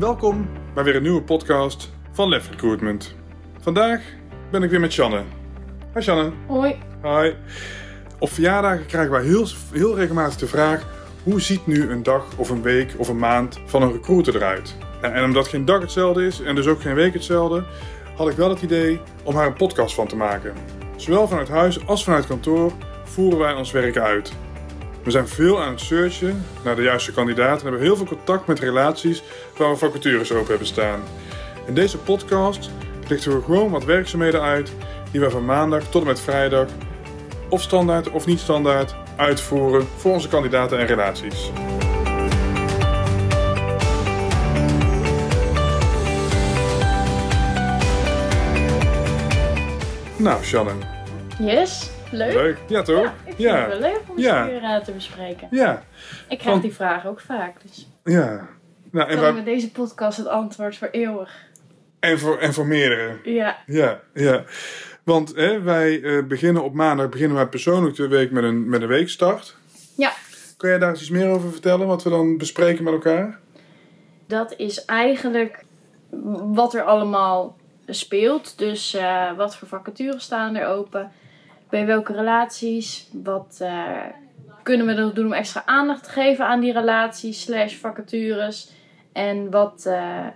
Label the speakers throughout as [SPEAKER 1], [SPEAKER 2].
[SPEAKER 1] Welkom bij weer een nieuwe podcast van Lef Recruitment. Vandaag ben ik weer met Shanne. Hi Shanne.
[SPEAKER 2] Hoi.
[SPEAKER 1] Hi. Op verjaardagen krijgen wij heel, heel regelmatig de vraag: hoe ziet nu een dag of een week of een maand van een recruiter eruit? En, en omdat geen dag hetzelfde is en dus ook geen week hetzelfde, had ik wel het idee om haar een podcast van te maken. Zowel vanuit huis als vanuit kantoor voeren wij ons werk uit. We zijn veel aan het searchen naar de juiste kandidaat en hebben heel veel contact met relaties waar we vacatures open hebben staan. In deze podcast lichten we gewoon wat werkzaamheden uit die we van maandag tot en met vrijdag, of standaard of niet standaard, uitvoeren voor onze kandidaten en relaties. Nou, Shannon.
[SPEAKER 2] Yes, leuk.
[SPEAKER 1] Leuk. Ja, toch?
[SPEAKER 2] Ja, ik vind het wel leuk om
[SPEAKER 1] Ja.
[SPEAKER 2] weer eh, te bespreken.
[SPEAKER 1] Ja.
[SPEAKER 2] Ik krijg
[SPEAKER 1] Want-
[SPEAKER 2] die vraag ook vaak, dus
[SPEAKER 1] Ja. Nou, en, wij-
[SPEAKER 2] met deze podcast het antwoord voor eeuwig.
[SPEAKER 1] en, voor, en voor meerdere.
[SPEAKER 2] Ja,
[SPEAKER 1] Ja, ja. Want hè, wij eh, beginnen op maandag beginnen wij persoonlijk de week met een, met een weekstart.
[SPEAKER 2] ja.
[SPEAKER 1] Kun jij daar eens iets meer over vertellen, wat we dan bespreken met elkaar?
[SPEAKER 2] dat is eigenlijk wat er allemaal speelt. Dus eh, wat voor vacatures staan er open? Bij welke relaties? Wat eh, kunnen we nog doen om extra aandacht te geven aan die relaties slash vacatures? En wat eh,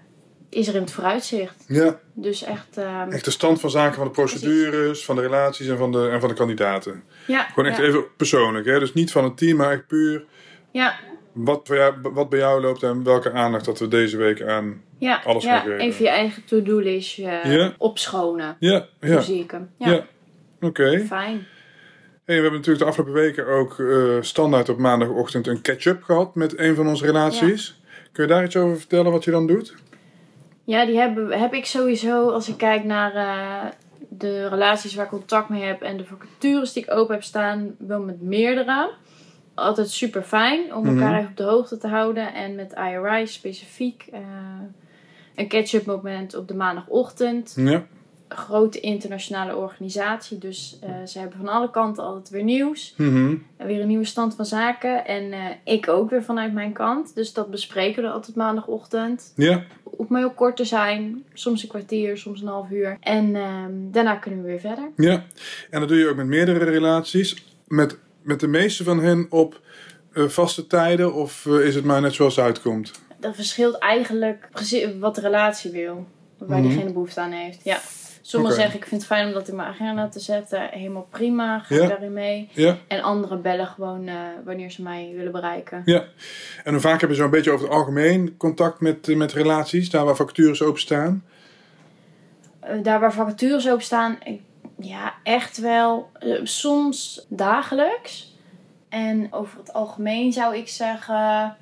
[SPEAKER 2] is er in het vooruitzicht?
[SPEAKER 1] Ja,
[SPEAKER 2] Dus echt... ehm,
[SPEAKER 1] echt de stand van zaken van de procedures, van de relaties en van de, en van de kandidaten.
[SPEAKER 2] ja,
[SPEAKER 1] Gewoon echt
[SPEAKER 2] ja,
[SPEAKER 1] even persoonlijk, hè? dus niet van het team, maar echt puur
[SPEAKER 2] ja,
[SPEAKER 1] wat, bij jou, wat bij jou loopt en welke aandacht dat we deze week aan.
[SPEAKER 2] ja,
[SPEAKER 1] Alles
[SPEAKER 2] ja,
[SPEAKER 1] geven.
[SPEAKER 2] even je eigen to-do-list eh, opschonen.
[SPEAKER 1] Ja, ja,
[SPEAKER 2] zie ik hem? Ja,
[SPEAKER 1] Oké.
[SPEAKER 2] fijn.
[SPEAKER 1] Hey, we hebben natuurlijk de afgelopen weken ook eh, standaard op maandagochtend een catch-up gehad met een van onze relaties. Kun je daar iets over vertellen wat je dan doet?
[SPEAKER 2] Ja, die heb, heb ik sowieso als ik kijk naar eh, de relaties waar ik contact mee heb en de vacatures die ik open heb staan, wel met meerdere. Altijd super fijn om elkaar
[SPEAKER 1] Mhm.
[SPEAKER 2] even op de hoogte te houden. En met IRI specifiek eh, een catch-up moment op de maandagochtend.
[SPEAKER 1] Ja.
[SPEAKER 2] Grote internationale organisatie, dus eh, ze hebben van alle kanten altijd weer nieuws. En weer een nieuwe stand van zaken. En eh, ik ook weer vanuit mijn kant. Dus dat bespreken we altijd maandagochtend
[SPEAKER 1] Ja.
[SPEAKER 2] hoeft maar heel kort te zijn. Soms een kwartier, soms een half uur. En ehm, daarna kunnen we weer verder.
[SPEAKER 1] Ja, en dat doe je ook met meerdere relaties. Met, met de meeste van hen op eh, vaste tijden of is het maar net zoals het uitkomt?
[SPEAKER 2] Dat verschilt eigenlijk wat de relatie wil. Waar
[SPEAKER 1] Mhm.
[SPEAKER 2] diegene behoefte aan heeft. Ja. Sommigen zeggen ik vind het fijn om dat in mijn agenda te zetten. Helemaal prima, ga
[SPEAKER 1] Ja.
[SPEAKER 2] daarin mee.
[SPEAKER 1] Ja,
[SPEAKER 2] En anderen bellen gewoon eh, wanneer ze mij willen bereiken.
[SPEAKER 1] ja. En hoe vaak heb je zo'n beetje over het algemeen contact met, eh, met relaties, daar waar vacatures openstaan?
[SPEAKER 2] Eh, daar waar vacatures op staan, ja, echt wel. soms dagelijks. En over het algemeen zou ik zeggen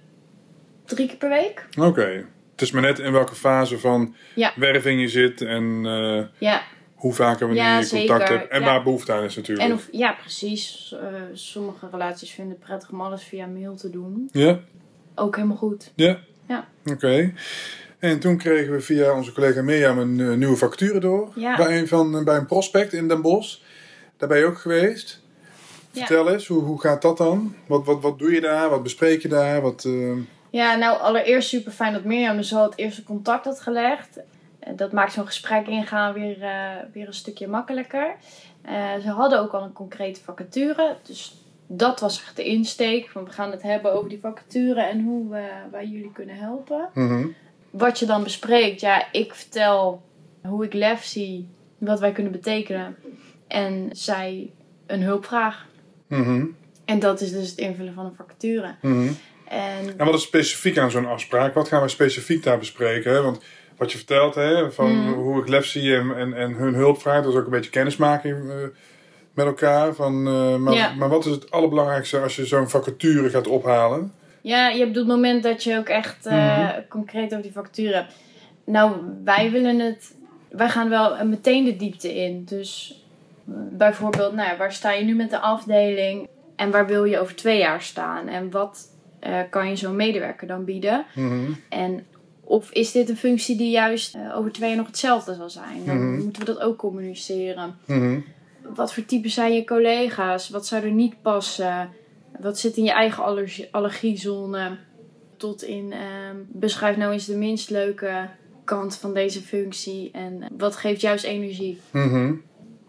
[SPEAKER 2] drie keer per week.
[SPEAKER 1] Oké. Het is maar net in welke fase van
[SPEAKER 2] Ja.
[SPEAKER 1] werving je zit en eh,
[SPEAKER 2] Ja,
[SPEAKER 1] hoe vaak en wanneer
[SPEAKER 2] Ja,
[SPEAKER 1] je contact
[SPEAKER 2] zeker.
[SPEAKER 1] hebt en waar behoefte aan is natuurlijk.
[SPEAKER 2] En of, ja, precies. Eh, sommige relaties vinden het prettig om alles via mail te doen.
[SPEAKER 1] Ja,
[SPEAKER 2] Ook helemaal goed.
[SPEAKER 1] ja.
[SPEAKER 2] Ja.
[SPEAKER 1] Oké. En toen kregen we via onze collega Mirjam een eh, nieuwe vacature door.
[SPEAKER 2] Ja.
[SPEAKER 1] Bij, een van, bij een prospect in Den Bosch. Daar ben je ook geweest. Vertel eens, hoe, hoe gaat dat dan? Wat, wat, wat doe je daar? Wat bespreek je daar? Wat,
[SPEAKER 2] Ja, nou allereerst super fijn dat Mirjam dus al het eerste contact had gelegd. Eh, Dat maakt zo'n gesprek ingaan weer, eh, weer een stukje makkelijker. Eh, ze hadden ook al een concrete vacature. Dus dat was echt de insteek. Van we gaan het hebben over die vacature en hoe we, wij jullie kunnen helpen.
[SPEAKER 1] mhm.
[SPEAKER 2] Wat je dan bespreekt, ja, ik vertel hoe ik lef zie, wat wij kunnen betekenen. En zij een hulpvraag.
[SPEAKER 1] Mhm.
[SPEAKER 2] En dat is dus het invullen van een vacature.
[SPEAKER 1] Mhm.
[SPEAKER 2] En
[SPEAKER 1] En wat is specifiek aan zo'n afspraak? Wat gaan we specifiek daar bespreken? Hè? Want wat je vertelt, hè, van
[SPEAKER 2] Mhm.
[SPEAKER 1] hoe ik lef zie en, en, en hun hulpvraag, dat is ook een beetje kennismaking eh, met elkaar. Van, eh, maar,
[SPEAKER 2] Ja.
[SPEAKER 1] maar wat is het allerbelangrijkste als je zo'n vacature gaat ophalen?
[SPEAKER 2] ja, je hebt het moment dat je ook echt eh,
[SPEAKER 1] Mhm.
[SPEAKER 2] concreet over die vacature hebt. Nou, wij willen het. Wij gaan wel meteen de diepte in. Dus bijvoorbeeld, nou waar sta je nu met de afdeling? En waar wil je over twee jaar staan? En wat eh, kan je zo'n medewerker dan bieden?
[SPEAKER 1] Mhm.
[SPEAKER 2] En of is dit een functie die juist eh, over twee jaar nog hetzelfde zal zijn? Dan
[SPEAKER 1] Mhm.
[SPEAKER 2] moeten we dat ook communiceren.
[SPEAKER 1] Mhm.
[SPEAKER 2] Wat voor typen zijn je collega's? Wat zou er niet passen? Wat zit in je eigen allergie- allergiezone? tot in ehm, beschrijf nou eens de minst leuke kant van deze functie en wat geeft juist energie.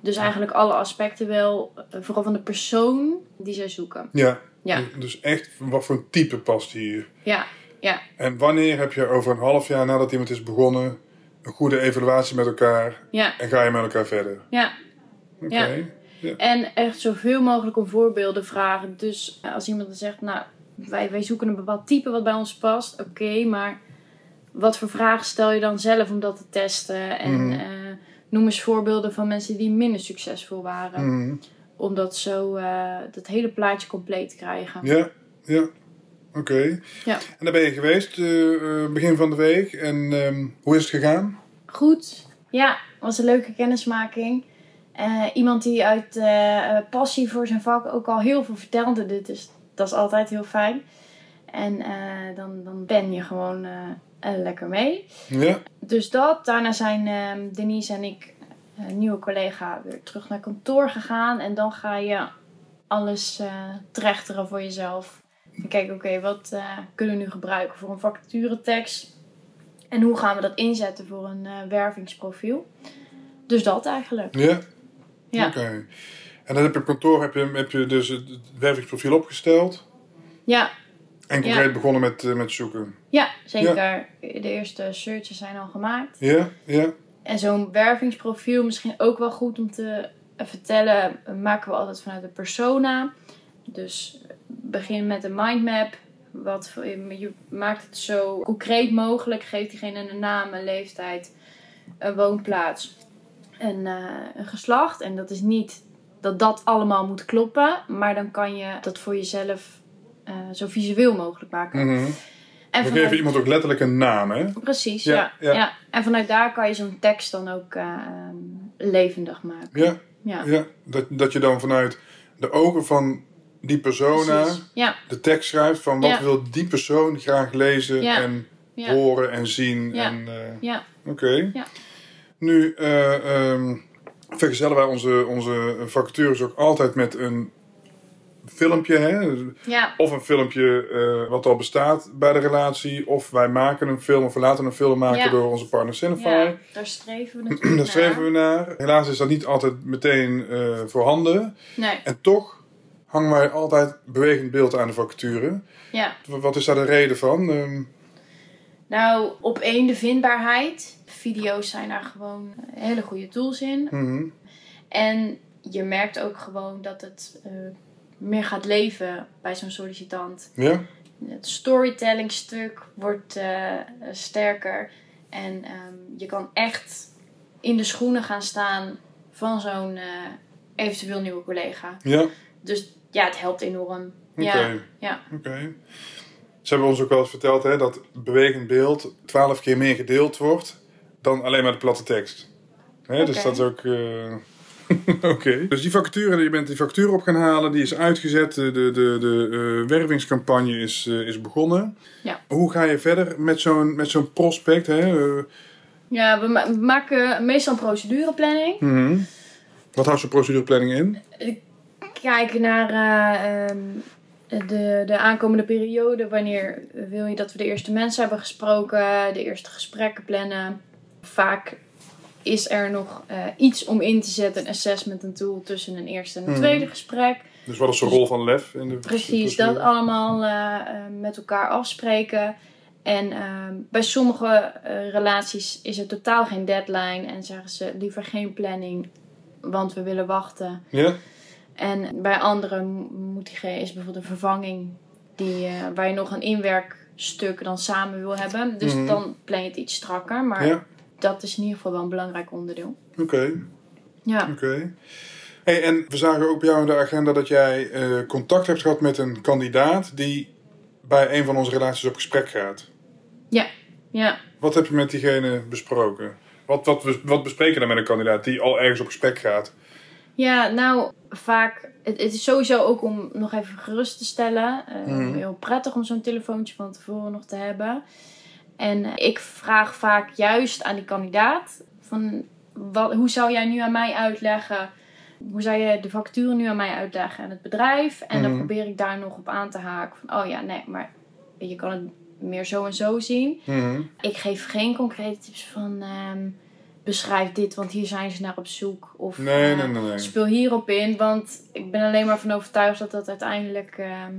[SPEAKER 2] Dus eigenlijk alle aspecten wel, eh, vooral van de persoon die zij zoeken.
[SPEAKER 1] Ja.
[SPEAKER 2] Ja.
[SPEAKER 1] Dus echt, wat voor een type past hier?
[SPEAKER 2] Ja, ja.
[SPEAKER 1] En wanneer heb je over een half jaar nadat iemand is begonnen een goede evaluatie met elkaar
[SPEAKER 2] Ja,
[SPEAKER 1] en ga je met elkaar verder?
[SPEAKER 2] ja.
[SPEAKER 1] Oké.
[SPEAKER 2] Ja.
[SPEAKER 1] Ja.
[SPEAKER 2] En echt zoveel mogelijk om voorbeelden vragen. Dus eh, als iemand dan zegt, nou, wij, wij zoeken een bepaald type wat bij ons past. Oké, maar wat voor vragen stel je dan zelf om dat te testen? En
[SPEAKER 1] Mhm.
[SPEAKER 2] eh, noem eens voorbeelden van mensen die minder succesvol waren.
[SPEAKER 1] Mhm.
[SPEAKER 2] Om dat zo, eh, dat hele plaatje compleet te krijgen.
[SPEAKER 1] Ja, ja. Oké.
[SPEAKER 2] Ja.
[SPEAKER 1] En daar ben je geweest eh, eh, begin van de week. En ehm, hoe is het gegaan?
[SPEAKER 2] Goed. Ja, was een leuke kennismaking. Iemand die uit passie voor zijn vak ook al heel veel vertelde. Dit is, dat is altijd heel fijn. En dan, dan ben je gewoon lekker mee.
[SPEAKER 1] Ja.
[SPEAKER 2] Dus dat. Daarna zijn ehm, Denise en ik, nieuwe collega, weer terug naar kantoor gegaan. En dan ga je alles eh trechteren voor jezelf. En kijken, oké, wat eh, kunnen we nu gebruiken voor een vacaturetekst? En hoe gaan we dat inzetten voor een eh, wervingsprofiel? Dus dat eigenlijk.
[SPEAKER 1] Ja?
[SPEAKER 2] Ja,
[SPEAKER 1] Oké. En dan heb je op kantoor heb je, heb je dus het, wervingsprofiel opgesteld.
[SPEAKER 2] ja,
[SPEAKER 1] En concreet begonnen met, eh, met zoeken.
[SPEAKER 2] ja zeker. De eerste searches zijn al gemaakt.
[SPEAKER 1] Ja? Ja?
[SPEAKER 2] En zo'n wervingsprofiel, misschien ook wel goed om te eh, vertellen, eh, maken we altijd vanuit de persona. Dus eh, begin met een mindmap. Wat, je maakt het zo concreet mogelijk. Geeft diegene een naam, een leeftijd, een woonplaats, een, een geslacht. En dat is niet dat dat allemaal moet kloppen. Maar dan kan je dat voor jezelf zo visueel mogelijk maken.
[SPEAKER 1] Mhm.
[SPEAKER 2] En
[SPEAKER 1] We
[SPEAKER 2] vanuit-
[SPEAKER 1] geven iemand ook letterlijk een naam, hè?
[SPEAKER 2] Precies,
[SPEAKER 1] Ja,
[SPEAKER 2] ja,
[SPEAKER 1] ja.
[SPEAKER 2] ja. En vanuit daar kan je zo'n tekst dan ook eh, levendig maken.
[SPEAKER 1] Ja?
[SPEAKER 2] Ja,
[SPEAKER 1] Ja. Dat, dat je dan vanuit de ogen van die persona de tekst schrijft van wat wil die persoon graag lezen en horen en zien.
[SPEAKER 2] Ja.
[SPEAKER 1] En, eh,
[SPEAKER 2] ja,
[SPEAKER 1] Oké.
[SPEAKER 2] Ja.
[SPEAKER 1] Nu ehm, vergezellen wij onze, onze vacatures ook altijd met een filmpje. Hè?
[SPEAKER 2] ja,
[SPEAKER 1] Of een filmpje eh, wat al bestaat bij de relatie. Of wij maken een film of we laten een film maken
[SPEAKER 2] Ja.
[SPEAKER 1] door onze partner Cinefy.
[SPEAKER 2] ja. Daar streven we natuurlijk
[SPEAKER 1] Daar streven
[SPEAKER 2] naar.
[SPEAKER 1] we naar. Helaas is dat niet altijd meteen eh, voorhanden.
[SPEAKER 2] Nee,
[SPEAKER 1] En toch hangen wij altijd bewegend beeld aan de vacature.
[SPEAKER 2] ja.
[SPEAKER 1] Wat is daar de reden van? Ehm,
[SPEAKER 2] Nou, op één de vindbaarheid. Video's zijn daar gewoon hele goede tools in.
[SPEAKER 1] mhm.
[SPEAKER 2] En je merkt ook gewoon dat het eh, meer gaat leven bij zo'n sollicitant.
[SPEAKER 1] Ja?
[SPEAKER 2] Het storytelling stuk wordt eh, sterker. En ehm, je kan echt in de schoenen gaan staan van zo'n eh, eventueel nieuwe collega.
[SPEAKER 1] Ja?
[SPEAKER 2] Dus ja, het helpt enorm.
[SPEAKER 1] Oké.
[SPEAKER 2] Ja, ja.
[SPEAKER 1] Oké. Ze hebben ons ook wel eens verteld hè, dat bewegend beeld twaalf keer meer gedeeld wordt dan alleen maar de platte tekst. Hè, Dus dat is ook. eh, Oké. Dus die vacature, je bent die factuur op gaan halen, die is uitgezet. De, de, de, eh, wervingscampagne is, eh, is begonnen.
[SPEAKER 2] Ja.
[SPEAKER 1] Hoe ga je verder met zo'n, met zo'n prospect? Hè? Eh,
[SPEAKER 2] ja we, ma- we maken meestal een procedureplanning.
[SPEAKER 1] mhm. Wat houdt zo'n procedureplanning in?
[SPEAKER 2] Kijken naar eh, ehm, de, de aankomende periode. Wanneer wil je dat we de eerste mensen hebben gesproken, de eerste gesprekken plannen. Vaak is er nog eh, iets om in te zetten, een assessment, een tool tussen een eerste en een
[SPEAKER 1] Mhm.
[SPEAKER 2] tweede gesprek.
[SPEAKER 1] Dus wat is de rol van LEF in de
[SPEAKER 2] Precies, dat allemaal eh, eh, met elkaar afspreken. En ehm, bij sommige relaties is er totaal geen deadline en zeggen ze liever geen planning, want we willen wachten.
[SPEAKER 1] Ja?
[SPEAKER 2] En bij anderen moet diegene, is bijvoorbeeld een vervanging die, waar je nog een inwerkstuk dan samen wil hebben. Dus
[SPEAKER 1] Mhm.
[SPEAKER 2] dan plan je het iets strakker, maar
[SPEAKER 1] Ja?
[SPEAKER 2] Dat is in ieder geval wel een belangrijk onderdeel.
[SPEAKER 1] Oké.
[SPEAKER 2] Ja,
[SPEAKER 1] Oké. Hey, en we zagen ook bij jou in de agenda dat jij eh, contact hebt gehad met een kandidaat die bij een van onze relaties op gesprek gaat.
[SPEAKER 2] ja, ja.
[SPEAKER 1] Wat heb je met diegene besproken? Wat, wat, wat bespreek je dan met een kandidaat die al ergens op gesprek gaat?
[SPEAKER 2] Ja, nou, vaak. Het, het is sowieso ook om nog even gerust te stellen. Eh,
[SPEAKER 1] Mhm.
[SPEAKER 2] Heel prettig om zo'n telefoontje van tevoren nog te hebben. En ik vraag vaak juist aan die kandidaat: van, wat, hoe zou jij nu aan mij uitleggen? Hoe zou je de facturen nu aan mij uitleggen aan het bedrijf? En dan
[SPEAKER 1] Mhm.
[SPEAKER 2] probeer ik daar nog op aan te haken: van, oh ja, nee, maar je kan het meer zo en zo zien.
[SPEAKER 1] Mhm.
[SPEAKER 2] Ik geef geen concrete tips van ehm, beschrijf dit, want hier zijn ze naar op zoek. Of
[SPEAKER 1] Nee,
[SPEAKER 2] eh,
[SPEAKER 1] nee, nee, nee.
[SPEAKER 2] speel hierop in, want ik ben alleen maar van overtuigd dat dat uiteindelijk ehm,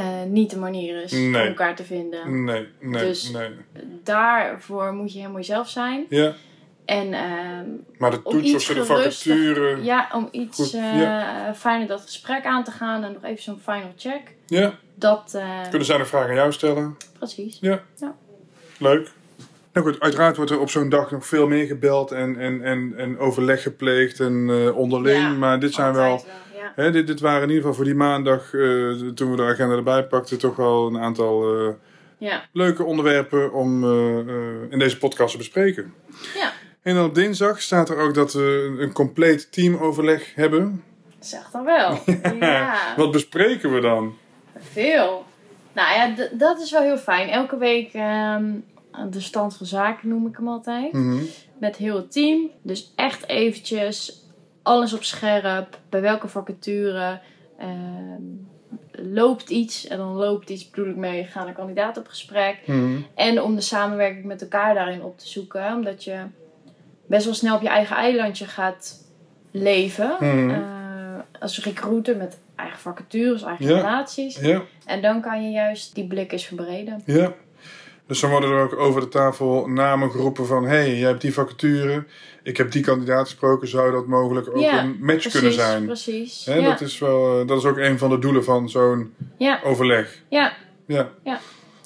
[SPEAKER 2] eh, niet de manier is om elkaar te vinden.
[SPEAKER 1] Nee, nee,
[SPEAKER 2] Dus-
[SPEAKER 1] nee.
[SPEAKER 2] Daarvoor moet je helemaal jezelf zijn.
[SPEAKER 1] Ja,
[SPEAKER 2] En ehm,
[SPEAKER 1] maar de
[SPEAKER 2] Om
[SPEAKER 1] toets of de vacature.
[SPEAKER 2] ja, om iets
[SPEAKER 1] Goed,
[SPEAKER 2] eh, fijner dat gesprek aan te gaan en nog even zo'n final check.
[SPEAKER 1] Ja,
[SPEAKER 2] Dat, eh,
[SPEAKER 1] kunnen zij een vraag aan jou stellen?
[SPEAKER 2] precies.
[SPEAKER 1] Ja.
[SPEAKER 2] Ja.
[SPEAKER 1] Leuk. Nou goed, uiteraard wordt er op zo'n dag nog veel meer gebeld en, en, en, en overleg gepleegd en onderling.
[SPEAKER 2] Ja,
[SPEAKER 1] maar dit zijn wel,
[SPEAKER 2] ja.
[SPEAKER 1] hè, dit, dit waren in ieder geval voor die maandag, eh, toen we de agenda erbij pakten, toch wel een aantal eh,
[SPEAKER 2] Ja.
[SPEAKER 1] leuke onderwerpen om eh, in deze podcast te bespreken.
[SPEAKER 2] ja,
[SPEAKER 1] En dan op dinsdag staat er ook dat we een compleet teamoverleg hebben.
[SPEAKER 2] zeg dan wel. ja.
[SPEAKER 1] Wat bespreken we dan?
[SPEAKER 2] Veel. Nou ja, dat is wel heel fijn. Elke week ehm, de stand van zaken noem ik hem altijd.
[SPEAKER 1] Mhm.
[SPEAKER 2] Met heel het team. Dus echt eventjes alles op scherp. Bij welke vacature ehm, loopt iets. En dan loopt iets bedoel ik mee, gaan de kandidaat op gesprek.
[SPEAKER 1] Mhm.
[SPEAKER 2] En om de samenwerking met elkaar daarin op te zoeken. Omdat je best wel snel op je eigen eilandje gaat leven.
[SPEAKER 1] Mhm.
[SPEAKER 2] Eh, als recruiter met eigen vacatures, eigen
[SPEAKER 1] Ja.
[SPEAKER 2] relaties.
[SPEAKER 1] Ja,
[SPEAKER 2] En dan kan je juist die blik eens verbreden.
[SPEAKER 1] ja. Dus dan worden er ook over de tafel namen geroepen van... hé, hey, jij hebt die vacature, ik heb die kandidaat gesproken... zou dat mogelijk ook
[SPEAKER 2] Ja,
[SPEAKER 1] een match kunnen zijn?
[SPEAKER 2] Precies.
[SPEAKER 1] Hè,
[SPEAKER 2] ja.
[SPEAKER 1] dat, is wel, eh, dat is ook een van de doelen van zo'n
[SPEAKER 2] ja,
[SPEAKER 1] overleg.
[SPEAKER 2] ja,
[SPEAKER 1] Ja.
[SPEAKER 2] Ja.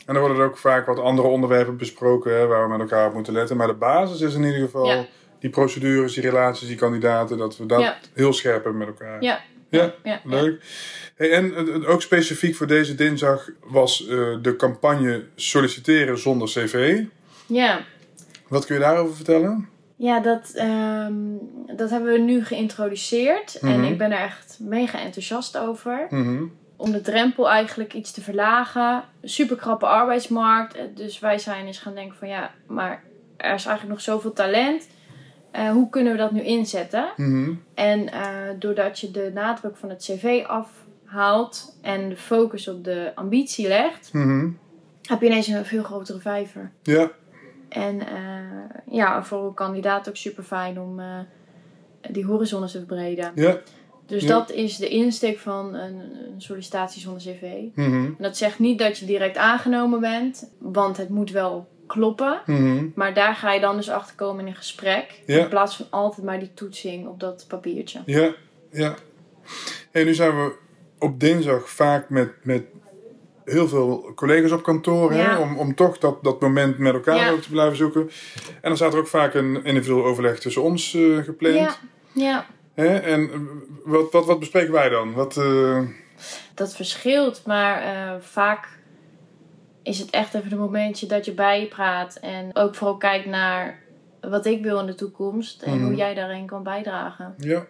[SPEAKER 1] En dan worden er ook vaak wat andere onderwerpen besproken... Hè, waar we met elkaar op moeten letten. Maar de basis is in ieder geval... Die procedures, die relaties, die kandidaten... dat we dat heel scherp hebben met elkaar.
[SPEAKER 2] ja,
[SPEAKER 1] Ja,
[SPEAKER 2] ja.
[SPEAKER 1] leuk. Hey, en eh, eh, ook specifiek voor deze dinsdag was eh, de campagne Solliciteren zonder cv.
[SPEAKER 2] Ja,
[SPEAKER 1] Wat kun je daarover vertellen?
[SPEAKER 2] ja dat, ehm, dat hebben we nu geïntroduceerd. En
[SPEAKER 1] Mhm.
[SPEAKER 2] ik ben er echt mega enthousiast over.
[SPEAKER 1] Mhm.
[SPEAKER 2] Om de drempel eigenlijk iets te verlagen. Super krappe arbeidsmarkt. Dus wij zijn eens gaan denken van ja, maar er is eigenlijk nog zoveel talent. Eh, hoe kunnen we dat nu inzetten?
[SPEAKER 1] Mhm.
[SPEAKER 2] En eh, doordat je de nadruk van het cv afhaalt en de focus op de ambitie legt,
[SPEAKER 1] Mhm.
[SPEAKER 2] heb je ineens een veel grotere vijver.
[SPEAKER 1] Ja,
[SPEAKER 2] En eh, ja, voor een kandidaat ook super fijn om die horizonnen te verbreden.
[SPEAKER 1] ja.
[SPEAKER 2] Dus
[SPEAKER 1] Ja.
[SPEAKER 2] dat is de insteek van een, een sollicitatie zonder cv.
[SPEAKER 1] Mhm.
[SPEAKER 2] En dat zegt niet dat je direct aangenomen bent, want het moet wel kloppen.
[SPEAKER 1] Mhm.
[SPEAKER 2] Maar daar ga je dan dus achter komen in een gesprek.
[SPEAKER 1] Ja.
[SPEAKER 2] In plaats van altijd maar die toetsing op dat papiertje.
[SPEAKER 1] Ja, ja. Hey, nu zijn we op dinsdag vaak met, met heel veel collega's op kantoor. Hè? Om, om toch dat, dat moment met elkaar
[SPEAKER 2] Ja.
[SPEAKER 1] ook te blijven zoeken. En dan staat er ook vaak een individueel overleg tussen ons eh, gepland.
[SPEAKER 2] Ja, ja.
[SPEAKER 1] Hè? En wat, wat, wat bespreken wij dan? Wat, eh,
[SPEAKER 2] dat verschilt, maar eh, vaak is het echt even een momentje dat je bijpraat en ook vooral kijkt naar wat ik wil in de toekomst en
[SPEAKER 1] Mhm.
[SPEAKER 2] hoe jij daarin kan bijdragen.
[SPEAKER 1] ja.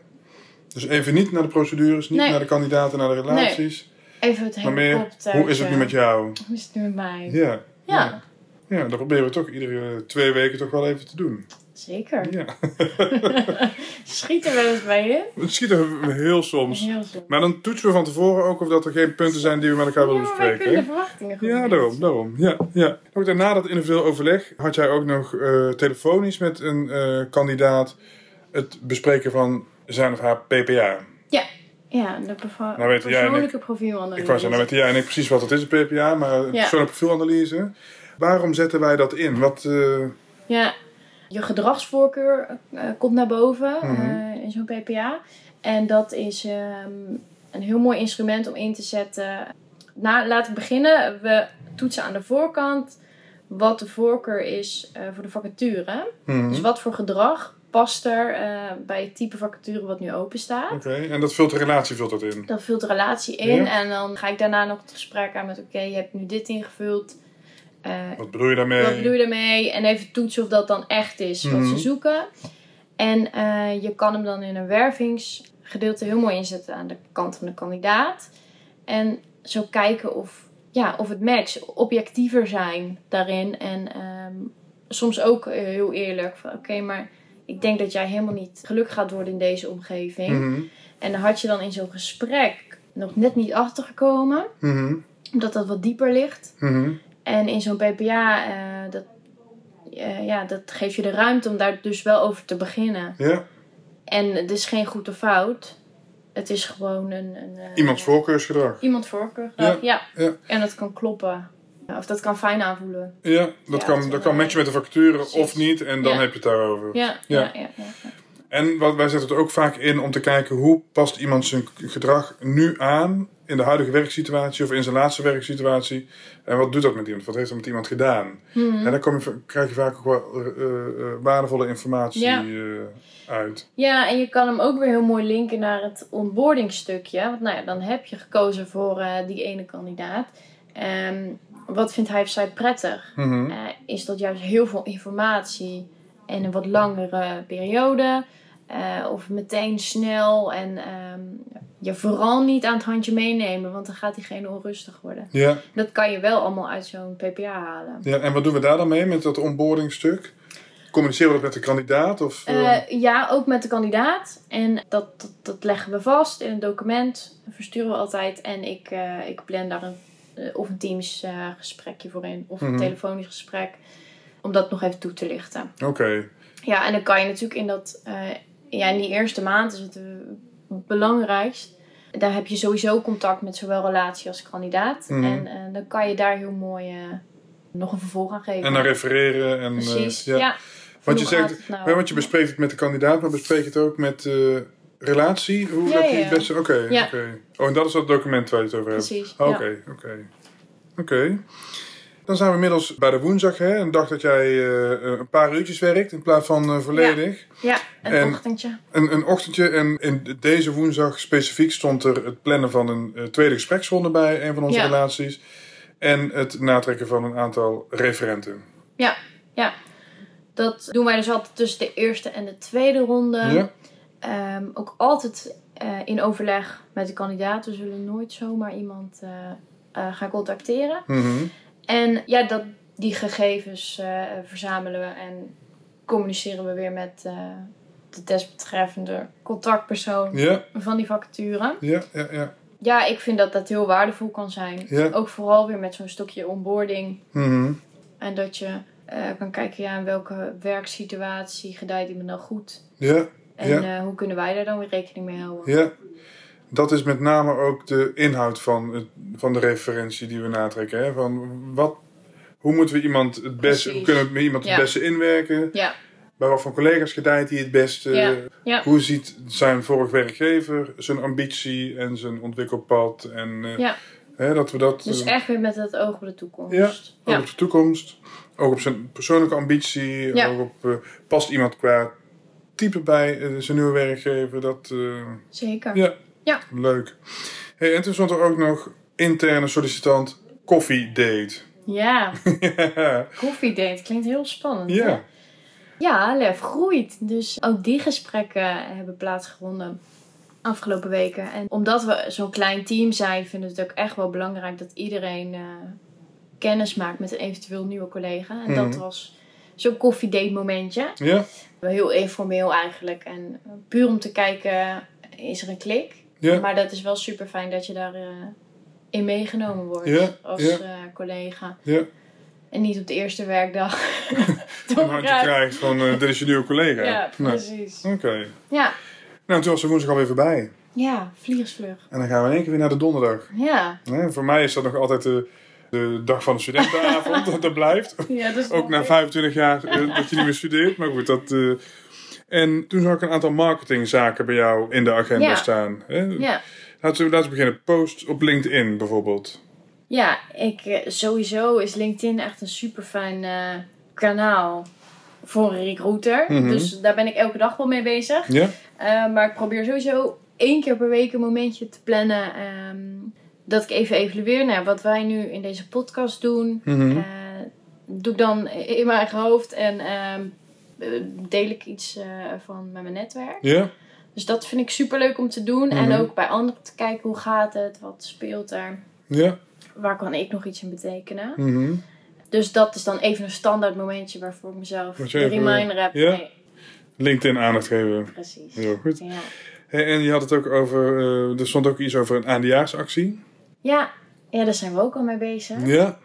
[SPEAKER 1] Dus even niet naar de procedures, niet
[SPEAKER 2] Nee.
[SPEAKER 1] naar de kandidaten, naar de relaties.
[SPEAKER 2] Even het
[SPEAKER 1] Maar meer, hoe is het nu met jou?
[SPEAKER 2] Hoe is het nu met mij?
[SPEAKER 1] Ja.
[SPEAKER 2] Ja,
[SPEAKER 1] Ja, dat proberen we toch iedere twee weken toch wel even te doen.
[SPEAKER 2] Zeker.
[SPEAKER 1] Ja.
[SPEAKER 2] Schiet er wel eens bij in.
[SPEAKER 1] Het schiet er heel soms.
[SPEAKER 2] Heel.
[SPEAKER 1] Maar dan toetsen we van tevoren ook of dat er geen punten zijn die we met elkaar willen
[SPEAKER 2] Ja,
[SPEAKER 1] bespreken.
[SPEAKER 2] kunnen de verwachtingen goed
[SPEAKER 1] Ja, daarom, daarom. Ja, ja. Ook daarna dat individueel overleg had jij ook nog eh, telefonisch met een eh, kandidaat het bespreken van zijn of haar PPA.
[SPEAKER 2] Ja, de perso-
[SPEAKER 1] Nou
[SPEAKER 2] persoonlijke profielanalyse.
[SPEAKER 1] Ik wou zeggen, nou weten jij en ik precies wat het is, een PPA, maar
[SPEAKER 2] Ja.
[SPEAKER 1] persoonlijke profielanalyse. Waarom zetten wij dat in? Wat, eh,
[SPEAKER 2] Ja, je gedragsvoorkeur eh, komt naar boven
[SPEAKER 1] Mhm.
[SPEAKER 2] eh, in zo'n PPA. En dat is ehm, een heel mooi instrument om in te zetten. Nou, laten we beginnen. We toetsen aan de voorkant wat de voorkeur is eh, voor de vacature.
[SPEAKER 1] mhm.
[SPEAKER 2] Dus wat voor gedrag past er eh, bij het type vacature wat nu open staat.
[SPEAKER 1] Oké, en dat vult de relatie vult dat in.
[SPEAKER 2] Dan vult de relatie in
[SPEAKER 1] Ja.
[SPEAKER 2] en dan ga ik daarna nog het gesprek aan met oké, je hebt nu dit ingevuld. Eh,
[SPEAKER 1] Wat bedoel je daarmee?
[SPEAKER 2] wat bedoel je daarmee? En even toetsen of dat dan echt is wat
[SPEAKER 1] Mhm.
[SPEAKER 2] ze zoeken. En eh, je kan hem dan in een wervingsgedeelte heel mooi inzetten aan de kant van de kandidaat. En zo kijken of, ja, of het match objectiever zijn daarin. En ehm, soms ook eh, heel eerlijk van oké, maar ik denk dat jij helemaal niet gelukkig gaat worden in deze omgeving.
[SPEAKER 1] Mhm,
[SPEAKER 2] En daar had je dan in zo'n gesprek nog net niet achtergekomen.
[SPEAKER 1] mhm,
[SPEAKER 2] Omdat dat wat dieper ligt.
[SPEAKER 1] mhm.
[SPEAKER 2] En in zo'n PPA, eh, dat, eh, ja, dat geeft je de ruimte om daar dus wel over te beginnen.
[SPEAKER 1] Ja.
[SPEAKER 2] En het is geen goed of fout. Het is gewoon een... een eh,
[SPEAKER 1] Iemands voorkeursgedrag.
[SPEAKER 2] Iemand voorkeur.
[SPEAKER 1] Ja,
[SPEAKER 2] Ja.
[SPEAKER 1] ja.
[SPEAKER 2] En dat kan kloppen. Of dat kan fijn aanvoelen.
[SPEAKER 1] Ja, dat,
[SPEAKER 2] Ja,
[SPEAKER 1] kan,
[SPEAKER 2] dat
[SPEAKER 1] kan matchen met de vacature of niet. En dan heb je het daarover.
[SPEAKER 2] Ja,
[SPEAKER 1] Ja.
[SPEAKER 2] ja, ja.
[SPEAKER 1] En wat, wij zetten het ook vaak in om te kijken hoe past iemand zijn gedrag nu aan in de huidige werksituatie of in zijn laatste werksituatie. En wat doet dat met iemand? Wat heeft dat met iemand gedaan?
[SPEAKER 2] Mhm.
[SPEAKER 1] En dan kom je, krijg je vaak ook wel eh, eh, waardevolle informatie
[SPEAKER 2] Ja.
[SPEAKER 1] eh, uit.
[SPEAKER 2] Ja, en je kan hem ook weer heel mooi linken naar het onboardingstukje. Want nou ja, dan heb je gekozen voor eh, die ene kandidaat. Ehm, wat vindt hij of zij prettig?
[SPEAKER 1] Mhm.
[SPEAKER 2] Eh, is dat juist heel veel informatie en een wat langere periode? Eh, of meteen snel en ehm, je vooral niet aan het handje meenemen, want dan gaat diegene onrustig worden.
[SPEAKER 1] Ja,
[SPEAKER 2] Dat kan je wel allemaal uit zo'n PPA halen.
[SPEAKER 1] ja, en wat doen we daar dan mee met dat onboardingstuk? Communiceren we dat met de kandidaat? Of, eh,
[SPEAKER 2] Eh, ja, ook met de kandidaat. En dat, dat, dat leggen we vast in een document. Dat versturen we altijd. En ik, ik plan daar een, of een Teams gesprekje voor in. Of een
[SPEAKER 1] Mhm.
[SPEAKER 2] telefonisch gesprek. Om dat nog even toe te lichten.
[SPEAKER 1] Oké,
[SPEAKER 2] Ja, en dan kan je natuurlijk in dat... ja, in die eerste maand is het eh, belangrijkst. Daar heb je sowieso contact met zowel relatie als kandidaat.
[SPEAKER 1] Mhm.
[SPEAKER 2] En eh, dan kan je daar heel mooi eh, nog een vervolg aan geven.
[SPEAKER 1] en dan refereren. En,
[SPEAKER 2] Precies,
[SPEAKER 1] ja.
[SPEAKER 2] ja.
[SPEAKER 1] Want je zegt,
[SPEAKER 2] nou.
[SPEAKER 1] Want je bespreekt het met de kandidaat, maar bespreek je het ook met relatie? Hoe
[SPEAKER 2] Ja,
[SPEAKER 1] dat je het beste... Oké,
[SPEAKER 2] Ja.
[SPEAKER 1] oké. Oh, en dat is dat document waar je het over hebt?
[SPEAKER 2] Precies.
[SPEAKER 1] Oké, oké. Oké. Dan zijn we inmiddels bij de woensdag, hè? Een dag dat jij eh, een paar uurtjes werkt in plaats van eh, volledig.
[SPEAKER 2] Ja, een
[SPEAKER 1] En-
[SPEAKER 2] ochtendje.
[SPEAKER 1] Een, een ochtendje en in deze woensdag specifiek stond er het plannen van een eh, tweede gespreksronde bij een van onze
[SPEAKER 2] Ja.
[SPEAKER 1] relaties. En het natrekken van een aantal referenten.
[SPEAKER 2] Dat doen wij dus altijd tussen de eerste en de tweede ronde.
[SPEAKER 1] Ja?
[SPEAKER 2] Ehm, ook altijd in overleg met de kandidaat. We zullen nooit zomaar iemand gaan contacteren.
[SPEAKER 1] Mhm.
[SPEAKER 2] En ja, dat, die gegevens eh, verzamelen we en communiceren we weer met eh, de desbetreffende contactpersoon
[SPEAKER 1] Ja,
[SPEAKER 2] van die vacature.
[SPEAKER 1] ja, ja, ja.
[SPEAKER 2] Ja, ik vind dat dat heel waardevol kan zijn.
[SPEAKER 1] Ja.
[SPEAKER 2] Ook vooral weer met zo'n stukje onboarding.
[SPEAKER 1] Mhm.
[SPEAKER 2] En dat je eh, kan kijken, ja, in welke werksituatie gedijt iemand nou goed.
[SPEAKER 1] Ja,
[SPEAKER 2] En
[SPEAKER 1] Ja.
[SPEAKER 2] hoe kunnen wij daar dan weer rekening mee houden?
[SPEAKER 1] ja. Dat is met name ook de inhoud van, het, van de referentie die we natrekken. Hè? Van wat, hoe moeten we iemand het beste,
[SPEAKER 2] Precies.
[SPEAKER 1] kunnen we iemand het beste inwerken?
[SPEAKER 2] Ja,
[SPEAKER 1] Bij wat voor collega's gedijt hij het beste?
[SPEAKER 2] Ja. Ja.
[SPEAKER 1] Hoe ziet zijn vorig werkgever zijn ambitie en zijn ontwikkelpad? En eh,
[SPEAKER 2] Ja.
[SPEAKER 1] hè, dat we dat.
[SPEAKER 2] dus
[SPEAKER 1] eh,
[SPEAKER 2] echt weer met het oog op de toekomst.
[SPEAKER 1] Ja, op de toekomst. Ook op zijn persoonlijke ambitie.
[SPEAKER 2] Ja.
[SPEAKER 1] Ook op, eh, past iemand qua type bij zijn nieuwe werkgever? Dat,
[SPEAKER 2] zeker.
[SPEAKER 1] ja.
[SPEAKER 2] Ja.
[SPEAKER 1] Leuk. Hey, en toen stond er ook nog interne sollicitant koffiedate.
[SPEAKER 2] Ja,
[SPEAKER 1] ja.
[SPEAKER 2] koffiedate klinkt heel spannend. hè?
[SPEAKER 1] Ja.
[SPEAKER 2] Ja, Lef groeit. Dus ook die gesprekken hebben plaatsgevonden afgelopen weken. En omdat we zo'n klein team zijn, vinden we het ook echt wel belangrijk dat iedereen eh, kennis maakt met een eventueel nieuwe collega. En dat
[SPEAKER 1] Mhm.
[SPEAKER 2] was zo'n koffiedate momentje.
[SPEAKER 1] Ja.
[SPEAKER 2] Heel informeel eigenlijk. En puur om te kijken, is er een klik?
[SPEAKER 1] Ja.
[SPEAKER 2] Maar dat is wel super fijn dat je daarin in meegenomen wordt
[SPEAKER 1] Ja,
[SPEAKER 2] als
[SPEAKER 1] ja.
[SPEAKER 2] eh, collega.
[SPEAKER 1] Ja.
[SPEAKER 2] En niet op de eerste werkdag.
[SPEAKER 1] Een handje krijgt van eh, dit is je nieuwe collega.
[SPEAKER 2] Ja,
[SPEAKER 1] Nou,
[SPEAKER 2] precies.
[SPEAKER 1] Oké.
[SPEAKER 2] Ja,
[SPEAKER 1] Nou, toen was de woensdag alweer voorbij.
[SPEAKER 2] ja, vliegersvlug.
[SPEAKER 1] En dan gaan we in één keer weer naar de donderdag.
[SPEAKER 2] Ja,
[SPEAKER 1] voor mij is dat nog altijd de, de dag van de studentenavond. dat, dat blijft.
[SPEAKER 2] ja dus
[SPEAKER 1] Ook na 25 jaar eh, dat je niet meer studeert. Maar goed, dat... eh, En toen zag ik een aantal marketingzaken bij jou in de agenda
[SPEAKER 2] Ja.
[SPEAKER 1] staan. Hè?
[SPEAKER 2] Ja,
[SPEAKER 1] Laten we laten we beginnen. Post op LinkedIn bijvoorbeeld.
[SPEAKER 2] ja ik, eh, sowieso is LinkedIn echt een super fijn eh, kanaal voor een recruiter.
[SPEAKER 1] Mhm.
[SPEAKER 2] Dus daar ben ik elke dag wel mee bezig.
[SPEAKER 1] Ja?
[SPEAKER 2] Eh, maar ik probeer sowieso één keer per week een momentje te plannen. ehm, dat ik even evalueer naar wat wij nu in deze podcast doen.
[SPEAKER 1] Mhm.
[SPEAKER 2] Doe ik dan in mijn eigen hoofd en ehm, eh, deel ik iets eh, van met mijn netwerk.
[SPEAKER 1] Ja?
[SPEAKER 2] Dus dat vind ik super leuk om te doen.
[SPEAKER 1] Mhm.
[SPEAKER 2] En ook bij anderen te kijken hoe gaat het, wat speelt er,
[SPEAKER 1] Ja?
[SPEAKER 2] waar kan ik nog iets in betekenen.
[SPEAKER 1] Mhm.
[SPEAKER 2] Dus dat is dan even een standaard momentje waarvoor ik mezelf een reminder heb.
[SPEAKER 1] ja? LinkedIn aandacht geven.
[SPEAKER 2] precies.
[SPEAKER 1] Heel goed.
[SPEAKER 2] Ja.
[SPEAKER 1] Hey, en je had het ook over... eh, er stond ook iets over een eindejaarsactie.
[SPEAKER 2] Ja, ja, daar zijn we ook al mee bezig.
[SPEAKER 1] Ja?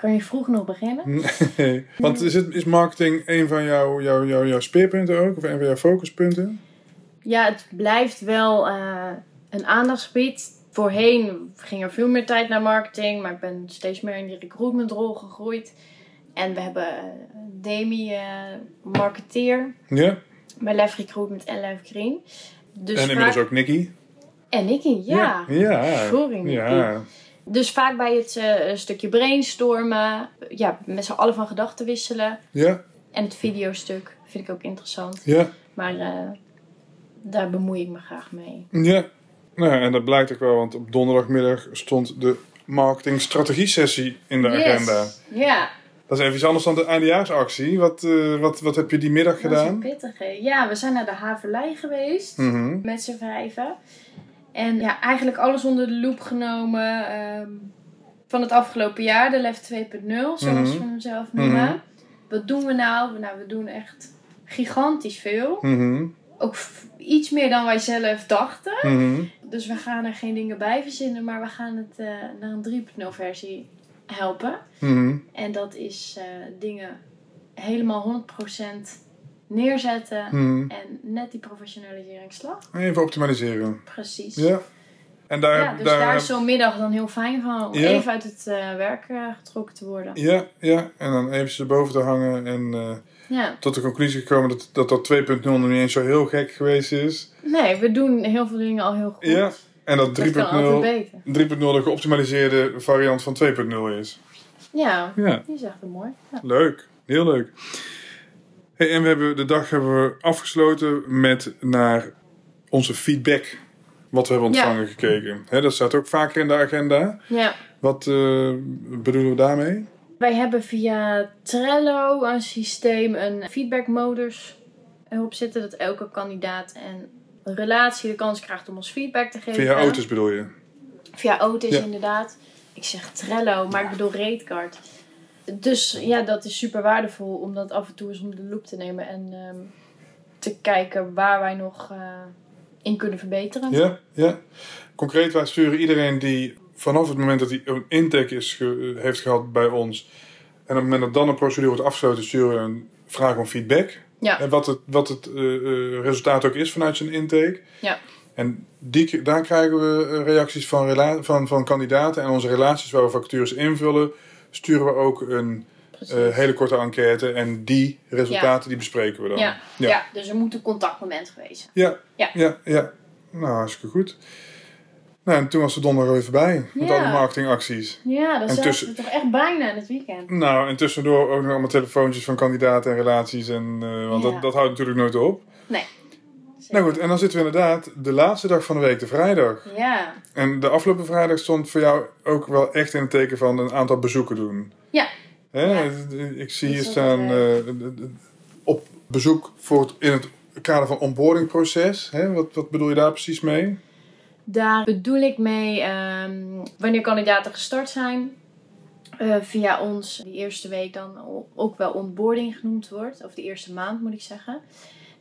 [SPEAKER 2] Kan je vroeg nog beginnen.
[SPEAKER 1] Nee. Want is, het, is marketing een van jouw, jouw, jouw, jouw speerpunten ook? Of een van jouw focuspunten?
[SPEAKER 2] Ja, het blijft wel eh, een aandachtsgebied. Voorheen ging er veel meer tijd naar marketing, maar ik ben steeds meer in die recruitmentrol gegroeid. En we hebben eh, Demi, eh, marketeer,
[SPEAKER 1] Ja?
[SPEAKER 2] bij Lef Recruitment en Lef Green. Dus
[SPEAKER 1] en inmiddels
[SPEAKER 2] vaak-
[SPEAKER 1] ook Nicky?
[SPEAKER 2] En Nicky, ja.
[SPEAKER 1] Ja.
[SPEAKER 2] Sorry, Nicky.
[SPEAKER 1] Ja.
[SPEAKER 2] Dus vaak bij het eh, stukje brainstormen, ja, met z'n allen van gedachten wisselen.
[SPEAKER 1] Ja.
[SPEAKER 2] En het videostuk vind ik ook interessant.
[SPEAKER 1] Ja.
[SPEAKER 2] Maar eh, daar bemoei ik me graag mee.
[SPEAKER 1] Ja. Nou, en dat blijkt ook wel, want op donderdagmiddag stond de marketingstrategie-sessie in de agenda.
[SPEAKER 2] Ja,
[SPEAKER 1] Dat is even iets anders dan de eindejaarsactie. Wat, eh, wat, wat heb je die middag
[SPEAKER 2] dat is een
[SPEAKER 1] gedaan?
[SPEAKER 2] pittige. Ja, we zijn naar de Haverlei geweest.
[SPEAKER 1] Mhm.
[SPEAKER 2] Met z'n vijven. En ja, eigenlijk alles onder de loep genomen ehm, van het afgelopen jaar. De LEF 2.0, zoals
[SPEAKER 1] Mhm.
[SPEAKER 2] we hem zelf noemen.
[SPEAKER 1] Mhm.
[SPEAKER 2] Wat doen we nou? Nou, we doen echt gigantisch veel.
[SPEAKER 1] Mhm.
[SPEAKER 2] Ook iets meer dan wij zelf dachten.
[SPEAKER 1] Mhm.
[SPEAKER 2] Dus we gaan er geen dingen bij verzinnen, maar we gaan het eh, naar een 3.0 versie helpen. En dat is eh, dingen helemaal 100% neerzetten.
[SPEAKER 1] Mhm.
[SPEAKER 2] En net die professionaliseringsslag.
[SPEAKER 1] Even optimaliseren.
[SPEAKER 2] Precies.
[SPEAKER 1] Ja. En daar,
[SPEAKER 2] Ja, dus
[SPEAKER 1] daar,
[SPEAKER 2] daar is zo'n middag dan heel fijn van. Om
[SPEAKER 1] Ja.
[SPEAKER 2] even uit het eh, werk eh, getrokken te worden.
[SPEAKER 1] Ja, ja, en dan eventjes erboven te hangen en eh,
[SPEAKER 2] Ja.
[SPEAKER 1] tot de conclusie gekomen dat dat, dat 2.0 nog niet eens zo heel gek geweest is.
[SPEAKER 2] Nee, we doen heel veel dingen al heel goed.
[SPEAKER 1] Ja, En dat
[SPEAKER 2] Dat kan altijd
[SPEAKER 1] 3.0
[SPEAKER 2] beter.
[SPEAKER 1] 3.0 de geoptimaliseerde variant van 2.0 is.
[SPEAKER 2] Ja,
[SPEAKER 1] Ja,
[SPEAKER 2] die is echt wel mooi. Ja.
[SPEAKER 1] leuk. Heel leuk. Hey, en we hebben, de dag hebben we afgesloten met naar onze feedback. Wat we hebben
[SPEAKER 2] Ja.
[SPEAKER 1] ontvangen gekeken. Dat staat ook vaker in de agenda.
[SPEAKER 2] ja.
[SPEAKER 1] Wat eh, bedoelen we daarmee?
[SPEAKER 2] Wij hebben via Trello een systeem, een feedbackmodus erop zitten. Dat elke kandidaat en relatie de kans krijgt om ons feedback te geven.
[SPEAKER 1] Via auto's bedoel je?
[SPEAKER 2] Via Otis
[SPEAKER 1] Ja.
[SPEAKER 2] inderdaad. Ik zeg Trello, maar ik bedoel Raidcard. Dus ja, dat is super waardevol om dat af en toe eens onder de loep te nemen. En ehm, te kijken waar wij nog eh, in kunnen verbeteren.
[SPEAKER 1] Ja, ja. Concreet, wij sturen iedereen die vanaf het moment dat hij een intake is ge- heeft gehad bij ons. En op het moment dat dan een procedure wordt afgesloten, sturen we een vraag om feedback.
[SPEAKER 2] Ja.
[SPEAKER 1] En wat het, wat het eh, eh, resultaat ook is vanuit zijn intake.
[SPEAKER 2] Ja.
[SPEAKER 1] En die, daar krijgen we reacties van, van, van kandidaten. En onze relaties waar we vacatures invullen, sturen we ook een eh, hele korte enquête. En die resultaten die bespreken we dan.
[SPEAKER 2] ja.
[SPEAKER 1] Ja.
[SPEAKER 2] Ja. dus er moet een contactmoment geweest zijn.
[SPEAKER 1] Ja,
[SPEAKER 2] Ja.
[SPEAKER 1] ja, ja. Nou, hartstikke goed. Nou, en toen was de donderdag weer voorbij met alle marketingacties.
[SPEAKER 2] Ja, zaten
[SPEAKER 1] tussen-
[SPEAKER 2] we toch echt bijna in het weekend.
[SPEAKER 1] Nou, en tussendoor ook nog allemaal telefoontjes van kandidaten en relaties. En, eh, want dat, dat houdt natuurlijk nooit op.
[SPEAKER 2] Nee.
[SPEAKER 1] Nou goed, en dan zitten we inderdaad de laatste dag van de week, de vrijdag.
[SPEAKER 2] Ja.
[SPEAKER 1] En de afgelopen vrijdag stond voor jou ook wel echt in het teken van een aantal bezoeken doen.
[SPEAKER 2] Ja.
[SPEAKER 1] Hè?
[SPEAKER 2] Ja.
[SPEAKER 1] Ik zie hier staan eh, op bezoek voor het, in het kader van onboardingproces. Hè? Wat, wat bedoel je daar precies mee?
[SPEAKER 2] Daar bedoel ik mee ehm, wanneer kandidaten gestart zijn. eh, via ons die eerste week dan ook wel onboarding genoemd wordt. Of de eerste maand moet ik zeggen.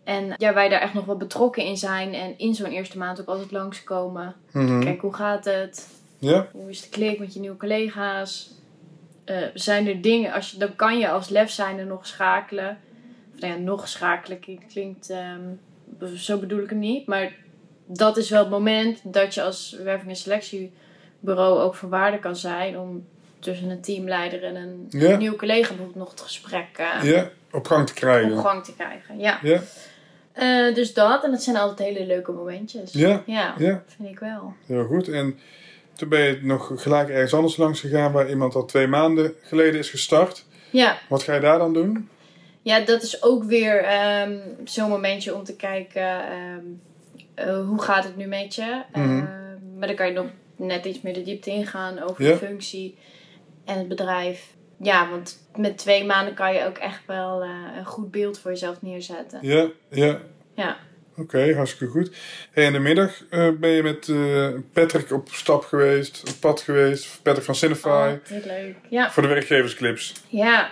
[SPEAKER 2] En ja, wij daar echt nog wel betrokken in zijn. En in zo'n eerste maand ook altijd langskomen.
[SPEAKER 1] Mhm.
[SPEAKER 2] Kijk, hoe gaat het?
[SPEAKER 1] Ja?
[SPEAKER 2] Hoe is de klik met je nieuwe collega's? Eh, zijn er dingen, als je, dan kan je als lef zijnde nog schakelen. Of nou ja, nog schakelen klinkt- ehm, zo bedoel ik het niet. Maar dat is wel het moment dat je als werving- en selectiebureau ook van waarde kan zijn. Om tussen een teamleider en een
[SPEAKER 1] Ja.
[SPEAKER 2] nieuwe collega bijvoorbeeld nog het gesprek eh,
[SPEAKER 1] Ja, op gang te krijgen.
[SPEAKER 2] op gang te krijgen. Ja.
[SPEAKER 1] Ja,
[SPEAKER 2] Eh, dus dat, en dat zijn altijd hele leuke momentjes.
[SPEAKER 1] Ja.
[SPEAKER 2] ja,
[SPEAKER 1] ja,
[SPEAKER 2] vind ik wel.
[SPEAKER 1] heel goed. En toen ben je nog gelijk ergens anders langs gegaan waar iemand al twee maanden geleden is gestart.
[SPEAKER 2] Ja.
[SPEAKER 1] Wat ga je daar dan doen?
[SPEAKER 2] Ja, dat is ook weer ehm, zo'n momentje om te kijken ehm, eh, hoe gaat het nu met je.
[SPEAKER 1] Mhm.
[SPEAKER 2] Ehm, maar dan kan je nog net iets meer de diepte ingaan over
[SPEAKER 1] Ja.
[SPEAKER 2] de functie en het bedrijf. Ja, want met twee maanden kan je ook echt wel eh, een goed beeld voor jezelf neerzetten.
[SPEAKER 1] Ja, ja.
[SPEAKER 2] Ja,
[SPEAKER 1] Oké, hartstikke goed. Hey, in de middag eh, ben je met eh, Patrick op stap geweest, op pad geweest. Patrick van Cinefy.
[SPEAKER 2] altijd leuk. Ja,
[SPEAKER 1] Voor de werkgeversclips.
[SPEAKER 2] ja.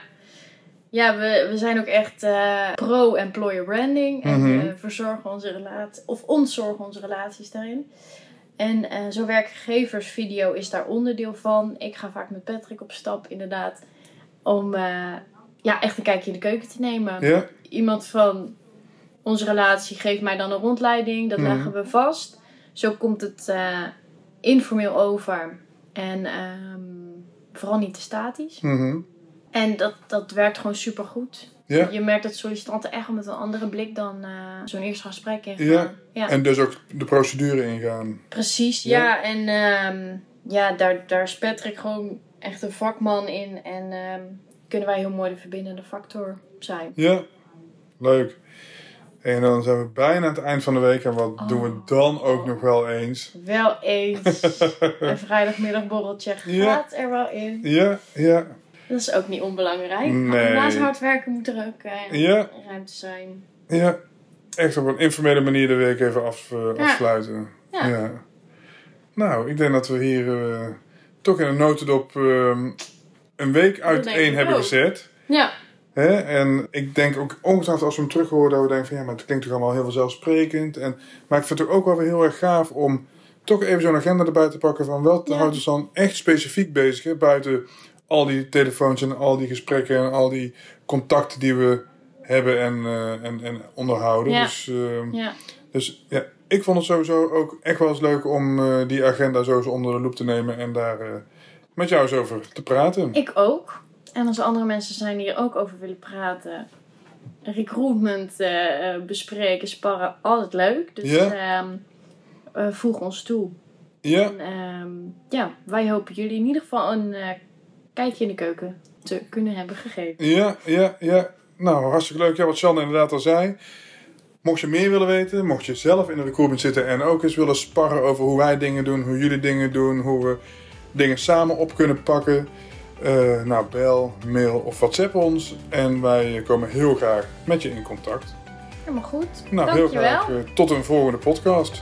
[SPEAKER 2] Ja, we, we zijn ook echt pro-employer branding. En we verzorgen onze relatie, of ontzorgen onze relaties daarin. En eh zo'n werkgeversvideo is daar onderdeel van. Ik ga vaak met Patrick op stap, inderdaad. Om eh, ja, echt een kijkje in de keuken te nemen.
[SPEAKER 1] Ja?
[SPEAKER 2] Iemand van onze relatie geeft mij dan een rondleiding. Dat
[SPEAKER 1] Mhm.
[SPEAKER 2] leggen we vast. Zo komt het eh, informeel over. En ehm, vooral niet te statisch.
[SPEAKER 1] Mhm.
[SPEAKER 2] En dat, dat werkt gewoon super goed.
[SPEAKER 1] Ja?
[SPEAKER 2] Je merkt dat sollicitanten echt met een andere blik dan eh, zo'n eerste gesprek ingaan.
[SPEAKER 1] Ja.
[SPEAKER 2] ja.
[SPEAKER 1] En dus ook de procedure ingaan.
[SPEAKER 2] Precies,
[SPEAKER 1] Ja.
[SPEAKER 2] ja. En ehm, ja, daar, daar is Patrick gewoon echt een vakman in. En ehm, kunnen wij heel mooi de verbindende factor zijn.
[SPEAKER 1] Ja, leuk. En dan zijn we bijna aan het eind van de week. En wat
[SPEAKER 2] Oh.
[SPEAKER 1] doen we dan ook nog wel eens?
[SPEAKER 2] Wel eens. een vrijdagmiddagborreltje
[SPEAKER 1] Ja.
[SPEAKER 2] gaat er wel in.
[SPEAKER 1] Ja, ja,
[SPEAKER 2] Dat is ook niet onbelangrijk.
[SPEAKER 1] Nee.
[SPEAKER 2] Naast hard werken moet er ook eh,
[SPEAKER 1] Ja.
[SPEAKER 2] ruimte zijn.
[SPEAKER 1] ja. Echt op een informele manier de week even af, eh,
[SPEAKER 2] Ja.
[SPEAKER 1] afsluiten.
[SPEAKER 2] Ja.
[SPEAKER 1] Nou, ik denk dat we hier eh, toch in een notendop ehm een week uit één hebben
[SPEAKER 2] ook.
[SPEAKER 1] gezet.
[SPEAKER 2] Ja,
[SPEAKER 1] Hè? En ik denk ook ongetwijfeld als we hem terug horen dat we denken van ja, maar het klinkt toch allemaal heel vanzelfsprekend. En, maar ik vind het ook wel weer heel erg gaaf om toch even zo'n agenda erbij te pakken van wat
[SPEAKER 2] Ja.
[SPEAKER 1] houdt ons dan echt specifiek bezig. Hè? Buiten al die telefoons en al die gesprekken en al die contacten die we hebben en, eh, en, en onderhouden.
[SPEAKER 2] Ja.
[SPEAKER 1] Dus, ehm,
[SPEAKER 2] ja.
[SPEAKER 1] dus ja, ik vond het sowieso ook echt wel eens leuk om eh, die agenda zo eens onder de loep te nemen en daar eh, met jou eens over te praten.
[SPEAKER 2] Ik ook. En als er andere mensen zijn die er ook over willen praten. Recruitment eh, bespreken, sparren, altijd leuk. Dus ehm, eh, voeg ons toe.
[SPEAKER 1] Ja,
[SPEAKER 2] En ehm, ja, wij hopen jullie in ieder geval een kijkje in de keuken te kunnen hebben gegeven.
[SPEAKER 1] Ja, ja, ja. Nou, hartstikke leuk. Ja, wat Sjanne inderdaad al zei. Mocht je meer willen weten, mocht je zelf in de recruitment zitten en ook eens willen sparren over hoe wij dingen doen, hoe jullie dingen doen, hoe we dingen samen op kunnen pakken. eh, nou, bel, mail of WhatsApp ons. En wij komen heel graag met je in contact.
[SPEAKER 2] Helemaal goed.
[SPEAKER 1] Nou, heel
[SPEAKER 2] Dankjewel.
[SPEAKER 1] graag eh, tot een volgende podcast.